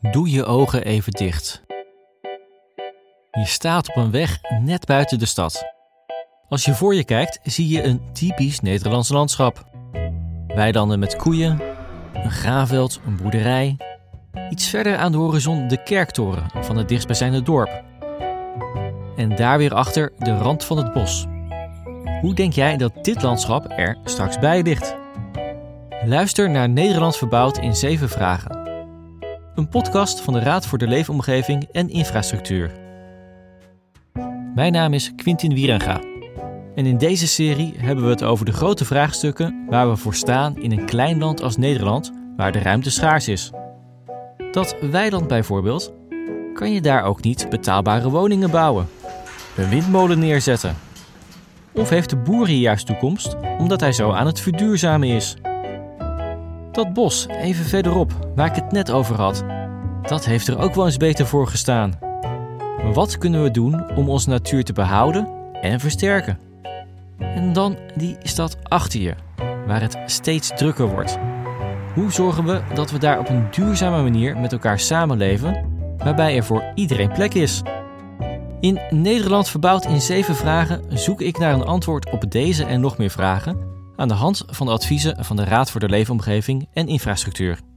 Doe je ogen even dicht. Je staat op een weg net buiten de stad. Als je voor je kijkt, zie je een typisch Nederlands landschap. Weilanden met koeien, een graafveld, een boerderij. Iets verder aan de horizon de kerktoren van het dichtstbijzijnde dorp. En daar weer achter de rand van het bos. Hoe denk jij dat dit landschap er straks bij ligt? Luister naar Nederland verbouwd in zeven vragen. Een podcast van de Raad voor de Leefomgeving en Infrastructuur. Mijn naam is Quintin Wierenga. En in deze serie hebben we het over de grote vraagstukken waar we voor staan in een klein land als Nederland, waar de ruimte schaars is. Dat weiland bijvoorbeeld, kan je daar ook niet betaalbare woningen bouwen, een windmolen neerzetten. Of heeft de boer hier juist toekomst omdat hij zo aan het verduurzamen is? Dat bos even verderop, waar ik het net over had, dat heeft er ook wel eens beter voor gestaan. Wat kunnen we doen om onze natuur te behouden en versterken? En dan die stad achter je, waar het steeds drukker wordt. Hoe zorgen we dat we daar op een duurzame manier met elkaar samenleven, waarbij er voor iedereen plek is? In Nederland verbouwd in zeven vragen zoek ik naar een antwoord op deze en nog meer vragen aan de hand van de adviezen van de Raad voor de Leefomgeving en Infrastructuur.